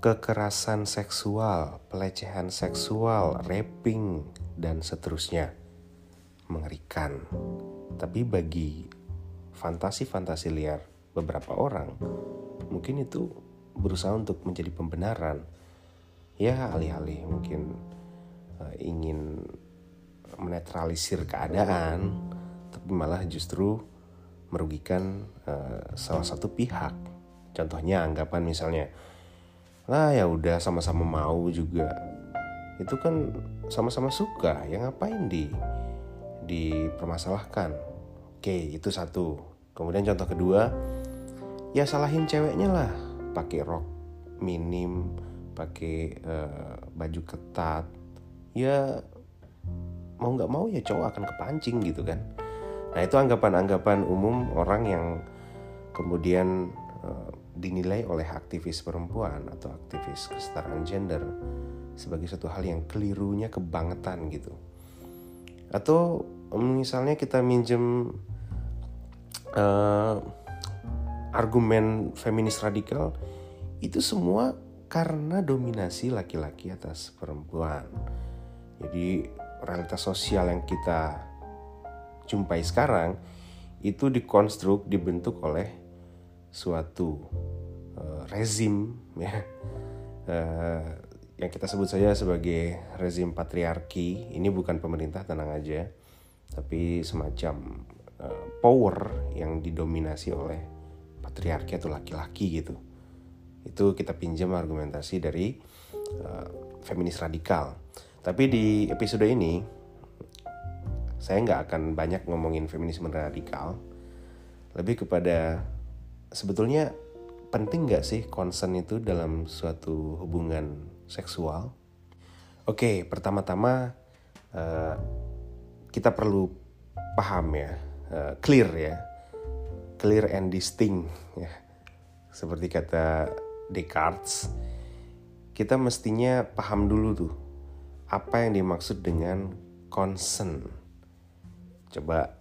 kekerasan seksual, pelecehan seksual, raping, dan seterusnya. Mengerikan. Tapi bagi fantasi-fantasi liar beberapa orang, mungkin itu berusaha untuk menjadi pembenaran. Ya, alih-alih mungkin uh, ingin menetralisir keadaan, tapi malah justru merugikan uh, salah satu pihak. Contohnya anggapan misalnya, lah ya udah sama-sama mau juga, itu kan sama-sama suka, ya ngapain di dipermasalahkan? Oke, itu satu. Kemudian contoh kedua, ya salahin ceweknya lah, pakai rok minim, pakai uh, baju ketat, ya mau nggak mau ya cowok akan kepancing gitu kan nah itu anggapan-anggapan umum orang yang kemudian uh, dinilai oleh aktivis perempuan atau aktivis kesetaraan gender sebagai satu hal yang kelirunya kebangetan gitu. Atau misalnya kita minjem uh, argumen feminis radikal itu semua karena dominasi laki-laki atas perempuan. Jadi realitas sosial yang kita jumpai sekarang itu dikonstruk dibentuk oleh suatu uh, rezim ya. Uh, yang kita sebut saja sebagai rezim patriarki. Ini bukan pemerintah tenang aja. Tapi semacam uh, power yang didominasi oleh patriarki atau laki-laki gitu. Itu kita pinjam argumentasi dari uh, feminis radikal. Tapi di episode ini saya nggak akan banyak ngomongin feminisme radikal, lebih kepada sebetulnya penting nggak sih concern itu dalam suatu hubungan seksual? Oke, pertama-tama uh, kita perlu paham ya, uh, clear ya, clear and distinct ya, seperti kata Descartes, kita mestinya paham dulu tuh apa yang dimaksud dengan concern. Coba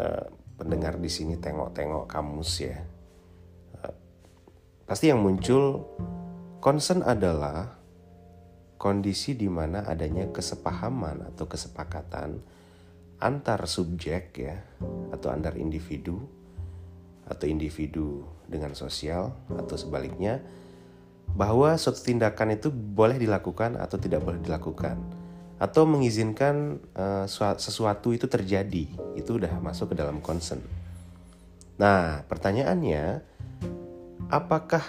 uh, pendengar di sini tengok-tengok kamus ya. Pasti yang muncul concern adalah kondisi di mana adanya kesepahaman atau kesepakatan antar subjek ya atau antar individu atau individu dengan sosial atau sebaliknya bahwa suatu tindakan itu boleh dilakukan atau tidak boleh dilakukan atau mengizinkan uh, sesuatu itu terjadi itu udah masuk ke dalam concern. Nah pertanyaannya apakah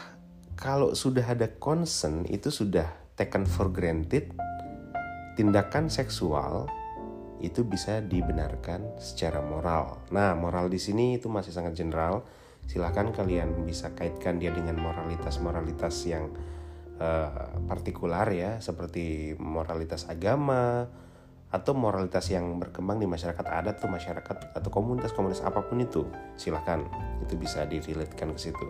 kalau sudah ada concern itu sudah taken for granted tindakan seksual itu bisa dibenarkan secara moral. Nah moral di sini itu masih sangat general. Silahkan kalian bisa kaitkan dia dengan moralitas-moralitas yang uh, partikular ya seperti moralitas agama atau moralitas yang berkembang di masyarakat adat tuh masyarakat atau komunitas-komunitas apa pun itu. Silahkan itu bisa diriletkan ke situ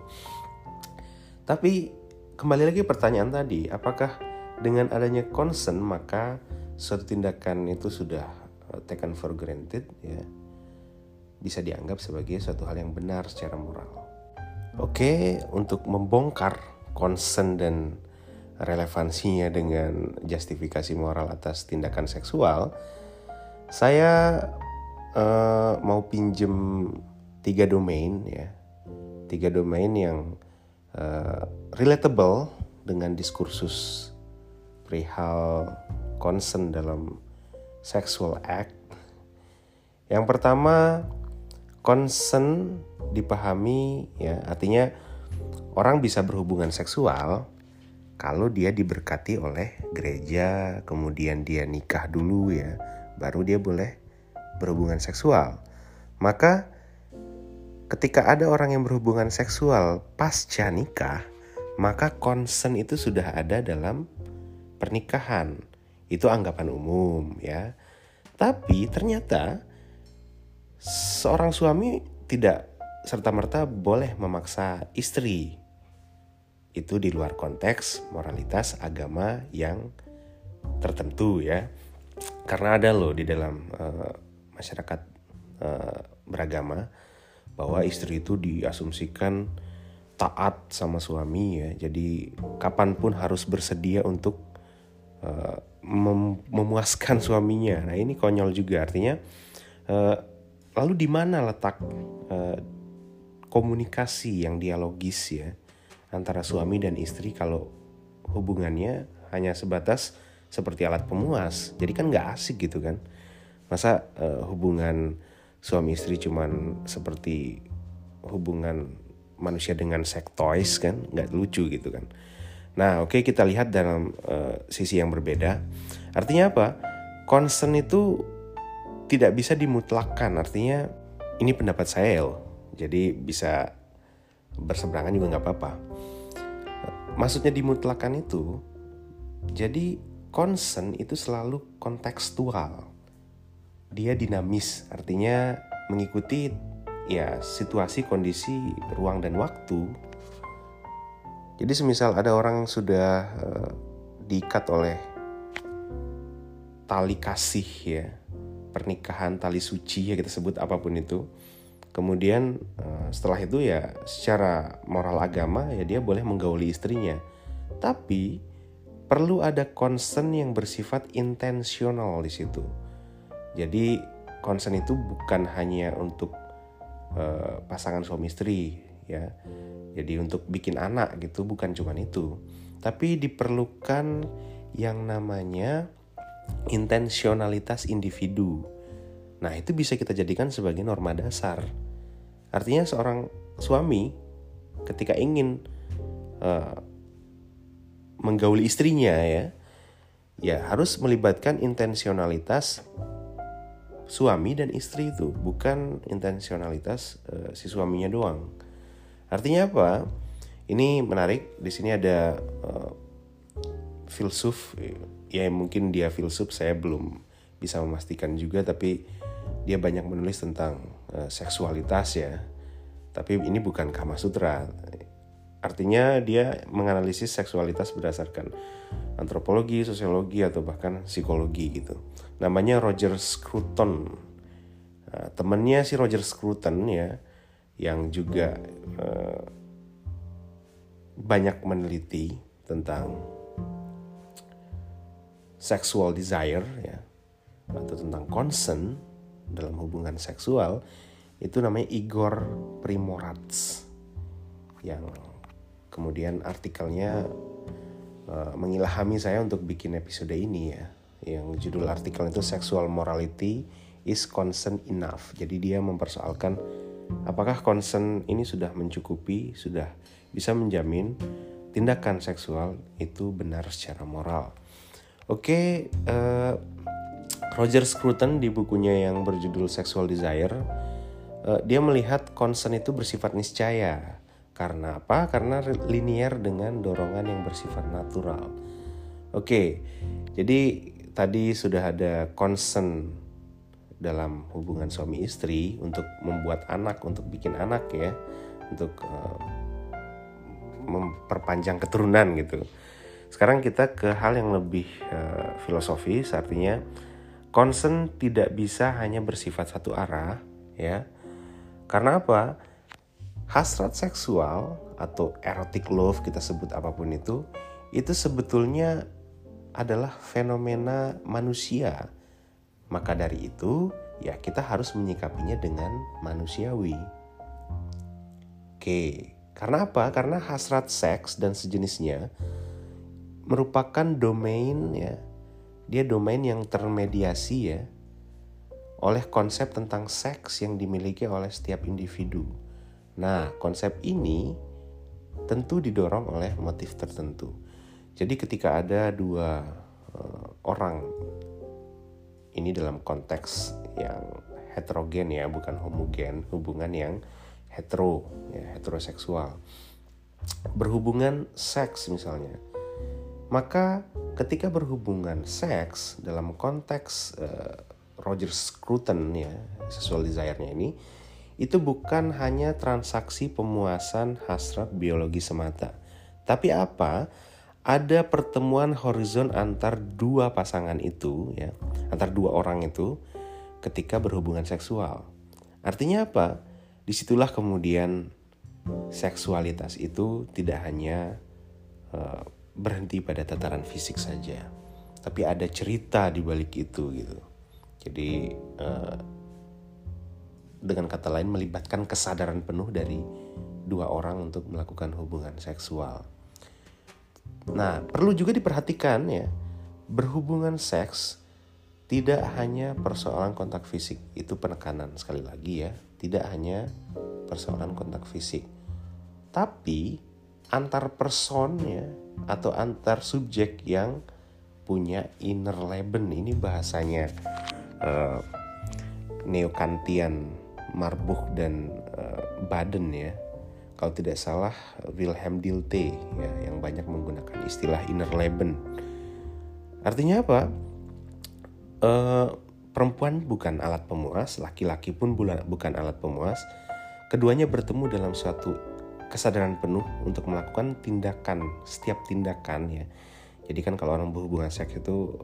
tapi kembali lagi pertanyaan tadi apakah dengan adanya concern maka suatu tindakan itu sudah uh, taken for granted ya bisa dianggap sebagai suatu hal yang benar secara moral. Oke, untuk membongkar concern dan relevansinya dengan justifikasi moral atas tindakan seksual, saya uh, mau pinjem tiga domain ya, tiga domain yang uh, relatable dengan diskursus perihal concern dalam sexual act. Yang pertama Concern dipahami ya artinya orang bisa berhubungan seksual kalau dia diberkati oleh gereja, kemudian dia nikah dulu ya, baru dia boleh berhubungan seksual. Maka ketika ada orang yang berhubungan seksual pasca nikah, maka concern itu sudah ada dalam pernikahan. Itu anggapan umum ya. Tapi ternyata seorang suami tidak serta-merta boleh memaksa istri. Itu di luar konteks moralitas agama yang tertentu ya. Karena ada loh di dalam uh, masyarakat uh, beragama bahwa istri itu diasumsikan taat sama suami ya. Jadi kapan pun harus bersedia untuk uh, mem memuaskan suaminya. Nah ini konyol juga artinya. Uh, lalu di mana letak uh, komunikasi yang dialogis ya antara suami dan istri kalau hubungannya hanya sebatas seperti alat pemuas. Jadi kan nggak asik gitu kan. Masa uh, hubungan suami istri cuman seperti hubungan manusia dengan toys kan nggak lucu gitu kan. Nah oke okay, kita lihat dalam uh, sisi yang berbeda. Artinya apa? Concern itu tidak bisa dimutlakkan. Artinya ini pendapat saya loh jadi bisa berseberangan juga nggak apa-apa. Maksudnya dimutlakkan itu jadi concern itu selalu kontekstual dia dinamis artinya mengikuti ya situasi kondisi ruang dan waktu. Jadi semisal ada orang yang sudah uh, diikat oleh tali kasih ya pernikahan tali suci ya kita sebut apa pun itu. Kemudian uh, setelah itu ya secara moral agama ya dia boleh menggauli istrinya. Tapi perlu ada concern yang bersifat intensional di situ jadi concern itu bukan hanya untuk uh, pasangan suami istri ya. Jadi untuk bikin anak gitu bukan cuma itu, tapi diperlukan yang namanya intensionalitas individu. Nah, itu bisa kita jadikan sebagai norma dasar. Artinya seorang suami ketika ingin uh, menggauli istrinya ya, ya harus melibatkan intensionalitas suami dan istri itu, bukan intensionalitas uh, si suaminya doang. Artinya apa? Ini menarik. Di sini ada uh, filsuf, ya mungkin dia filsuf, saya belum bisa memastikan juga, tapi dia banyak menulis tentang uh, seksualitas ya. Tapi ini bukan Kama Sutra. Artinya dia menganalisis seksualitas berdasarkan antropologi, sosiologi atau bahkan psikologi gitu namanya Roger Scruton. Nah, temannya si Roger Scruton ya, yang juga uh, banyak meneliti tentang sexual desire ya, atau tentang concern dalam hubungan seksual itu namanya Igor Primorac yang kemudian artikelnya uh, mengilhami saya untuk bikin episode ini ya yang judul artikel itu sexual morality is concern enough. Jadi dia mempersoalkan apakah concern ini sudah mencukupi, sudah bisa menjamin tindakan seksual itu benar secara moral. Oke, uh, Roger Scruton di bukunya yang berjudul Sexual Desire, uh, dia melihat concern itu bersifat niscaya. Karena apa? Karena linier dengan dorongan yang bersifat natural. Oke, jadi tadi sudah ada concern dalam hubungan suami istri untuk membuat anak, untuk bikin anak ya, untuk uh, memperpanjang keturunan gitu. Sekarang kita ke hal yang lebih uh, filosofis, artinya concern tidak bisa hanya bersifat satu arah ya. Karena apa? Hasrat seksual atau erotic love kita sebut apa pun itu, itu sebetulnya adalah fenomena manusia. Maka dari itu, ya kita harus menyikapinya dengan manusiawi. Oke, karena apa? Karena hasrat seks dan sejenisnya merupakan domain ya. Dia domain yang termediasi ya oleh konsep tentang seks yang dimiliki oleh setiap individu. Nah, konsep ini tentu didorong oleh motif tertentu. Jadi ketika ada dua uh, orang ini dalam konteks yang heterogen ya, bukan homogen, hubungan yang hetero, ya, heteroseksual. Berhubungan seks misalnya. Maka ketika berhubungan seks dalam konteks uh, Roger Scruton ya, sexual desire-nya ini itu bukan hanya transaksi pemuasan hasrat biologi semata. Tapi apa? ada pertemuan horizon antar dua pasangan itu ya antar dua orang itu ketika berhubungan seksual artinya apa di situlah kemudian seksualitas itu tidak hanya uh, berhenti pada tataran fisik saja, tapi ada cerita di balik itu gitu. Jadi uh, dengan kata lain melibatkan kesadaran penuh dari dua orang untuk melakukan hubungan seksual. Nah, perlu juga diperhatikan ya, berhubungan seks tidak hanya persoalan kontak fisik, itu penekanan sekali lagi ya, tidak hanya persoalan kontak fisik. Tapi antar person ya atau antar subjek yang punya inner leben ini bahasanya uh, neokantian Marbuch dan uh, Baden ya kalau tidak salah Wilhelm Dilthey ya yang banyak menggunakan istilah inner leben. Artinya apa? Uh, perempuan bukan alat pemuas, laki-laki pun bukan alat pemuas. Keduanya bertemu dalam suatu kesadaran penuh untuk melakukan tindakan, setiap tindakan ya. Jadi kan kalau orang berhubungan seks itu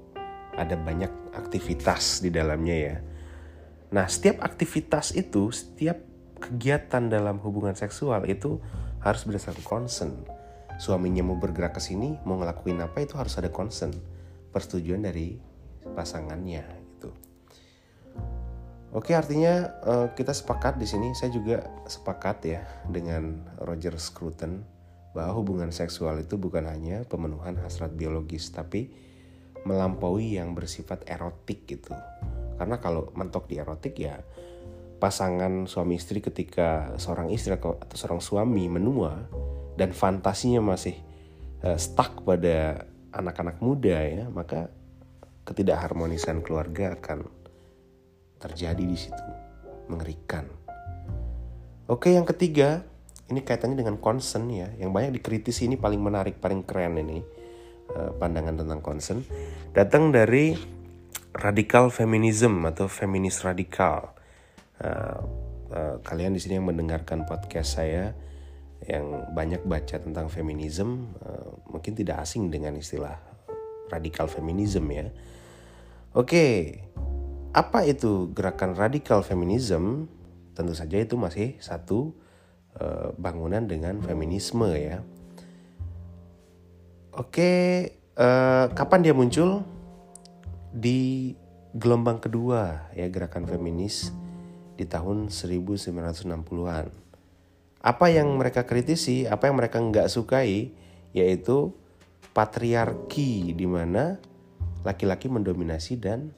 ada banyak aktivitas di dalamnya ya. Nah, setiap aktivitas itu, setiap kegiatan dalam hubungan seksual itu harus berdasarkan concern. Suaminya mau bergerak ke sini, mau ngelakuin apa itu harus ada concern, persetujuan dari pasangannya itu. Oke, artinya uh, kita sepakat di sini. Saya juga sepakat ya dengan Roger Scruton bahwa hubungan seksual itu bukan hanya pemenuhan hasrat biologis, tapi melampaui yang bersifat erotik gitu. Karena kalau mentok di erotik ya pasangan suami istri ketika seorang istri atau seorang suami menua dan fantasinya masih uh, stuck pada anak-anak muda ya maka ketidakharmonisan keluarga akan terjadi di situ mengerikan. Oke yang ketiga ini kaitannya dengan concern ya. Yang banyak dikritisi ini paling menarik paling keren ini pandangan tentang concern datang dari radikal feminism atau feminis radikal uh, uh, kalian di sini yang mendengarkan podcast saya yang banyak baca tentang feminisme uh, mungkin tidak asing dengan istilah radikal feminisme ya. Oke, apa itu gerakan radikal feminisme? Tentu saja itu masih satu uh, bangunan dengan feminisme ya. Oke, uh, kapan dia muncul? Di gelombang kedua ya gerakan feminis di tahun 1960-an. Apa yang mereka kritisi, apa yang mereka nggak sukai, yaitu patriarki di mana laki-laki mendominasi dan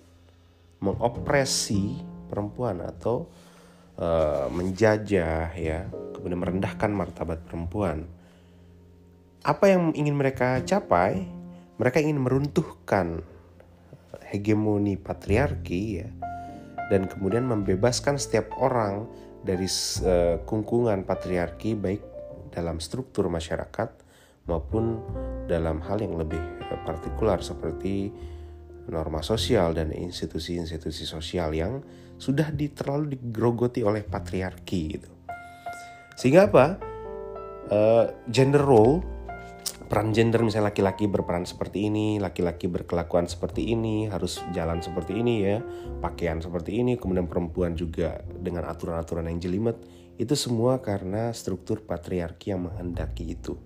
mengopresi perempuan atau uh, menjajah ya, kemudian merendahkan martabat perempuan. Apa yang ingin mereka capai? Mereka ingin meruntuhkan hegemoni patriarki ya dan kemudian membebaskan setiap orang dari uh, kungkungan patriarki baik dalam struktur masyarakat maupun dalam hal yang lebih uh, partikular seperti norma sosial dan institusi-institusi sosial yang sudah di, terlalu digrogoti oleh patriarki gitu. Sehingga apa? Uh, gender role peran gender misalnya laki-laki berperan seperti ini, laki-laki berkelakuan seperti ini, harus jalan seperti ini ya, pakaian seperti ini, kemudian perempuan juga dengan aturan-aturan yang jelimet, itu semua karena struktur patriarki yang menghendaki itu.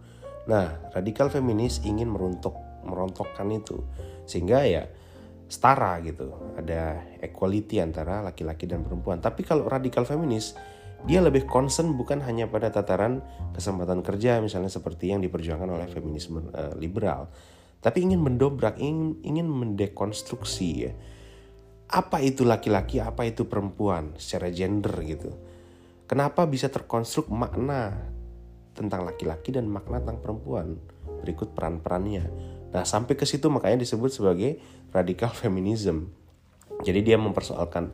Nah, radikal feminis ingin meruntuk merontokkan itu sehingga ya setara gitu, ada equality antara laki-laki dan perempuan. Tapi kalau radikal feminis dia lebih concern bukan hanya pada tataran kesempatan kerja misalnya seperti yang diperjuangkan oleh feminisme uh, liberal, tapi ingin mendobrak, ingin ingin mendekonstruksi ya. Apa itu laki-laki, apa itu perempuan secara gender gitu. Kenapa bisa terkonstruk makna tentang laki-laki dan makna tentang perempuan? Berikut peran-perannya. Nah, sampai ke situ makanya disebut sebagai radikal feminism. Jadi dia mempersoalkan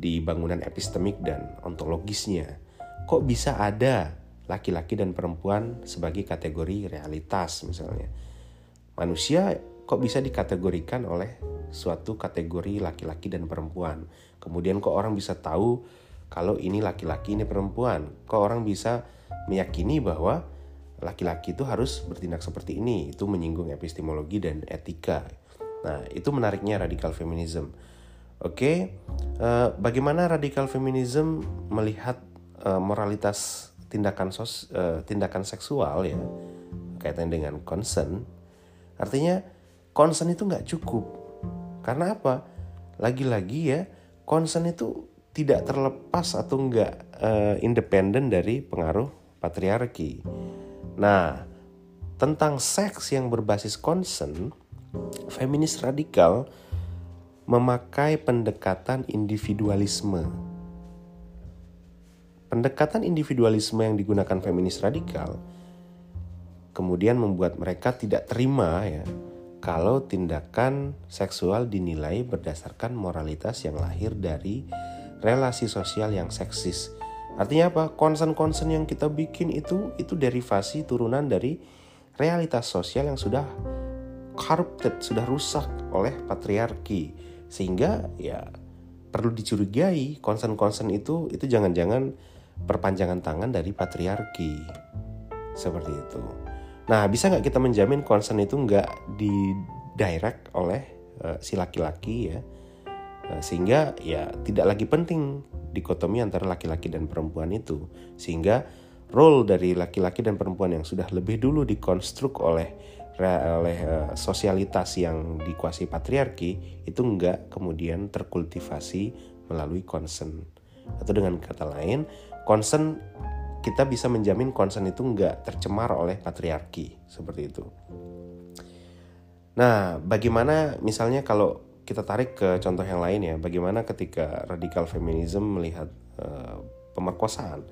di bangunan epistemik dan ontologisnya. Kok bisa ada laki-laki dan perempuan sebagai kategori realitas misalnya? Manusia kok bisa dikategorikan oleh suatu kategori laki-laki dan perempuan. Kemudian kok orang bisa tahu kalau ini laki-laki ini perempuan? Kok orang bisa meyakini bahwa laki-laki itu harus bertindak seperti ini? Itu menyinggung epistemologi dan etika. Nah, itu menariknya radikal feminisme. Oke, uh, bagaimana radikal feminisme melihat uh, moralitas tindakan sos, uh, tindakan seksual ya kaitan dengan concern? Artinya concern itu nggak cukup. Karena apa? Lagi-lagi ya concern itu tidak terlepas atau nggak uh, independen dari pengaruh patriarki. Nah tentang seks yang berbasis concern feminis radikal memakai pendekatan individualisme pendekatan individualisme yang digunakan feminis radikal kemudian membuat mereka tidak terima ya kalau tindakan seksual dinilai berdasarkan moralitas yang lahir dari relasi sosial yang seksis. Artinya apa? Concern-concern yang kita bikin itu itu derivasi turunan dari realitas sosial yang sudah corrupted, sudah rusak oleh patriarki. Sehingga ya perlu dicurigai concern-concern itu itu jangan-jangan perpanjangan tangan dari patriarki. Seperti itu. Nah, bisa nggak kita menjamin concern itu nggak di direct oleh uh, si laki-laki ya, uh, sehingga ya tidak lagi penting dikotomi antara laki-laki dan perempuan itu, sehingga role dari laki-laki dan perempuan yang sudah lebih dulu dikonstruk oleh oleh uh, sosialitas yang dikuasai patriarki itu nggak kemudian terkultivasi melalui concern atau dengan kata lain concern kita bisa menjamin konsen itu nggak tercemar oleh patriarki seperti itu. Nah, bagaimana misalnya kalau kita tarik ke contoh yang lain ya, bagaimana ketika radikal feminisme melihat uh, pemerkosaan?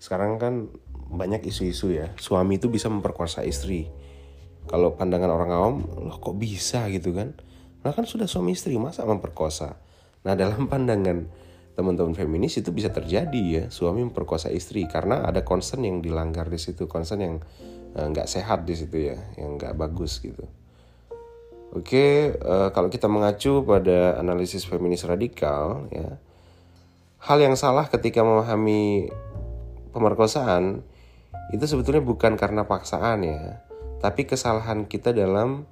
Sekarang kan banyak isu-isu ya, suami itu bisa memperkosa istri. Kalau pandangan orang awam, loh kok bisa gitu kan? Nah kan sudah suami istri, masa memperkosa? Nah dalam pandangan teman-teman feminis itu bisa terjadi ya suami memperkosa istri karena ada concern yang dilanggar di situ concern yang eh, nggak uh, sehat di situ ya yang nggak bagus gitu oke uh, kalau kita mengacu pada analisis feminis radikal ya hal yang salah ketika memahami pemerkosaan itu sebetulnya bukan karena paksaan ya tapi kesalahan kita dalam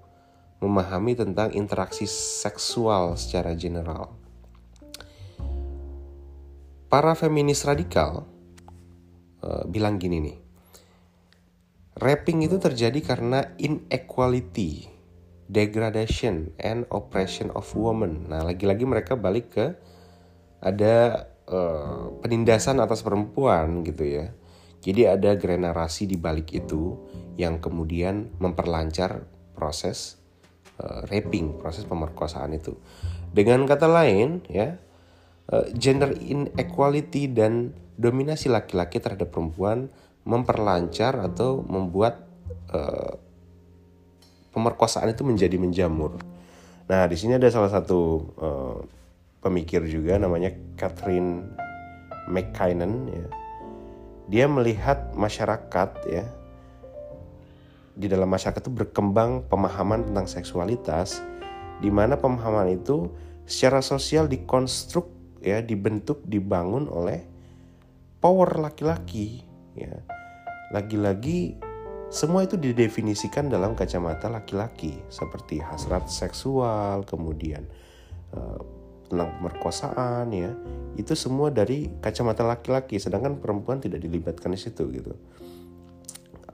memahami tentang interaksi seksual secara general para feminis radikal uh, bilang gini nih. Rapping itu terjadi karena inequality, degradation, and oppression of women. Nah, lagi-lagi mereka balik ke ada uh, penindasan atas perempuan gitu ya. Jadi ada generasi di balik itu yang kemudian memperlancar proses uh, raping, proses pemerkosaan itu. Dengan kata lain ya, uh, gender inequality dan dominasi laki-laki terhadap perempuan memperlancar atau membuat uh, pemerkosaan itu menjadi menjamur. Nah, di sini ada salah satu uh, pemikir juga namanya Catherine McKinnon ya. Dia melihat masyarakat ya di dalam masyarakat itu berkembang pemahaman tentang seksualitas di mana pemahaman itu secara sosial dikonstruk ya dibentuk dibangun oleh power laki-laki ya. Lagi-lagi semua itu didefinisikan dalam kacamata laki-laki seperti hasrat seksual kemudian uh, tentang pemerkosaan ya itu semua dari kacamata laki-laki sedangkan perempuan tidak dilibatkan di situ gitu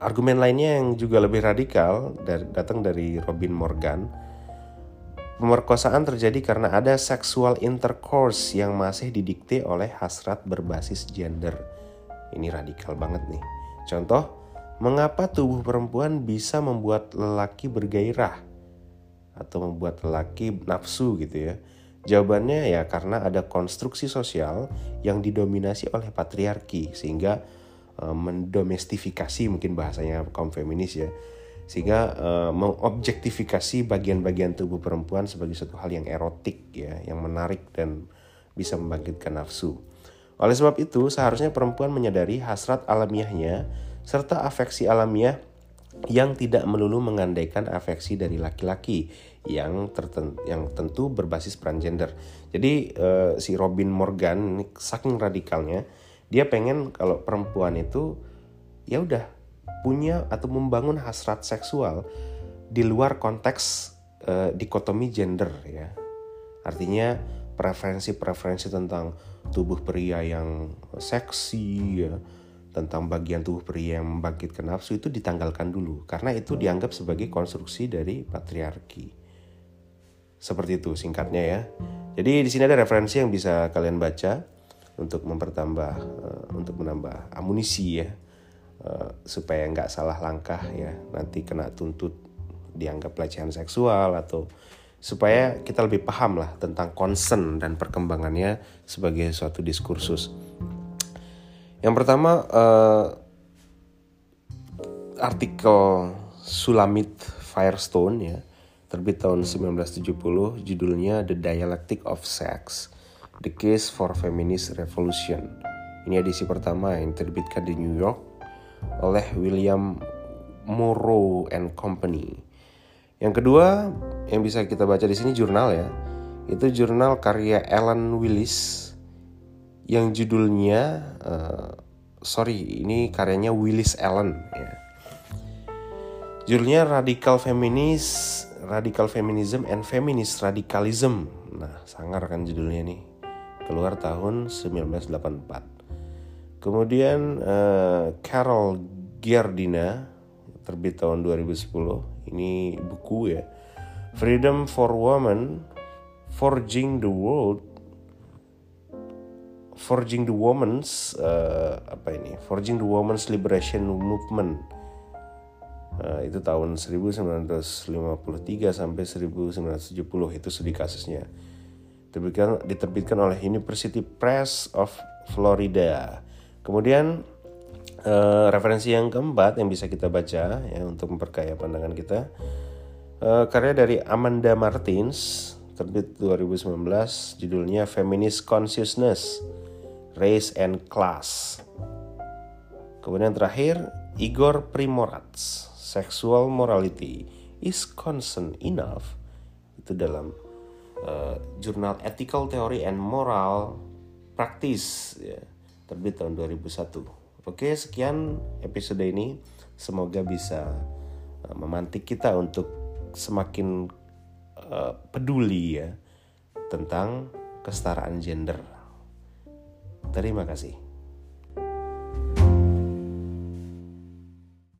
argumen lainnya yang juga lebih radikal dari, datang dari Robin Morgan Pemerkosaan terjadi karena ada seksual intercourse yang masih didikte oleh hasrat berbasis gender. Ini radikal banget nih. Contoh, mengapa tubuh perempuan bisa membuat lelaki bergairah atau membuat lelaki nafsu gitu ya? Jawabannya ya karena ada konstruksi sosial yang didominasi oleh patriarki sehingga e, mendomestifikasi mungkin bahasanya kaum feminis ya sehingga uh, mengobjektifikasi bagian-bagian tubuh perempuan sebagai suatu hal yang erotik ya, yang menarik dan bisa membangkitkan nafsu. Oleh sebab itu, seharusnya perempuan menyadari hasrat alamiahnya serta afeksi alamiah yang tidak melulu mengandaikan afeksi dari laki-laki yang tertentu, yang tentu berbasis peran gender. Jadi uh, si Robin Morgan ini saking radikalnya, dia pengen kalau perempuan itu ya udah punya atau membangun hasrat seksual di luar konteks uh, dikotomi gender ya. Artinya preferensi-preferensi tentang tubuh pria yang seksi ya, tentang bagian tubuh pria yang membangkitkan nafsu itu ditanggalkan dulu karena itu dianggap sebagai konstruksi dari patriarki. Seperti itu singkatnya ya. Jadi di sini ada referensi yang bisa kalian baca untuk mempertambah uh, untuk menambah amunisi ya uh, supaya nggak salah langkah ya nanti kena tuntut dianggap pelecehan seksual atau supaya kita lebih paham lah tentang concern dan perkembangannya sebagai suatu diskursus. Yang pertama uh, artikel Sulamit Firestone ya terbit tahun 1970 judulnya The Dialectic of Sex The Case for Feminist Revolution. Ini edisi pertama yang terbitkan di New York oleh William Morrow and Company. Yang kedua yang bisa kita baca di sini jurnal ya. Itu jurnal karya Ellen Willis yang judulnya uh, sorry ini karyanya Willis Allen ya. Judulnya Radical Feminis, Radical Feminism and Feminist Radicalism. Nah, sangar kan judulnya nih. Keluar tahun 1984. Kemudian uh, Carol Giardina terbit tahun 2010. Ini buku ya. Freedom for Women Forging the World Forging the Women's uh, apa ini? Forging the Women's Liberation Movement Nah, itu tahun 1953 sampai 1970 itu studi kasusnya. Diterbitkan, diterbitkan oleh University Press of Florida. Kemudian uh, referensi yang keempat yang bisa kita baca ya untuk memperkaya pandangan kita uh, karya dari Amanda Martins terbit 2019 judulnya Feminist Consciousness Race and Class. Kemudian terakhir Igor Primorac sexual morality is concern enough itu dalam uh, jurnal Ethical Theory and Moral Practice ya, terbit tahun 2001. Oke, sekian episode ini. Semoga bisa uh, memantik kita untuk semakin uh, peduli ya tentang kesetaraan gender. Terima kasih.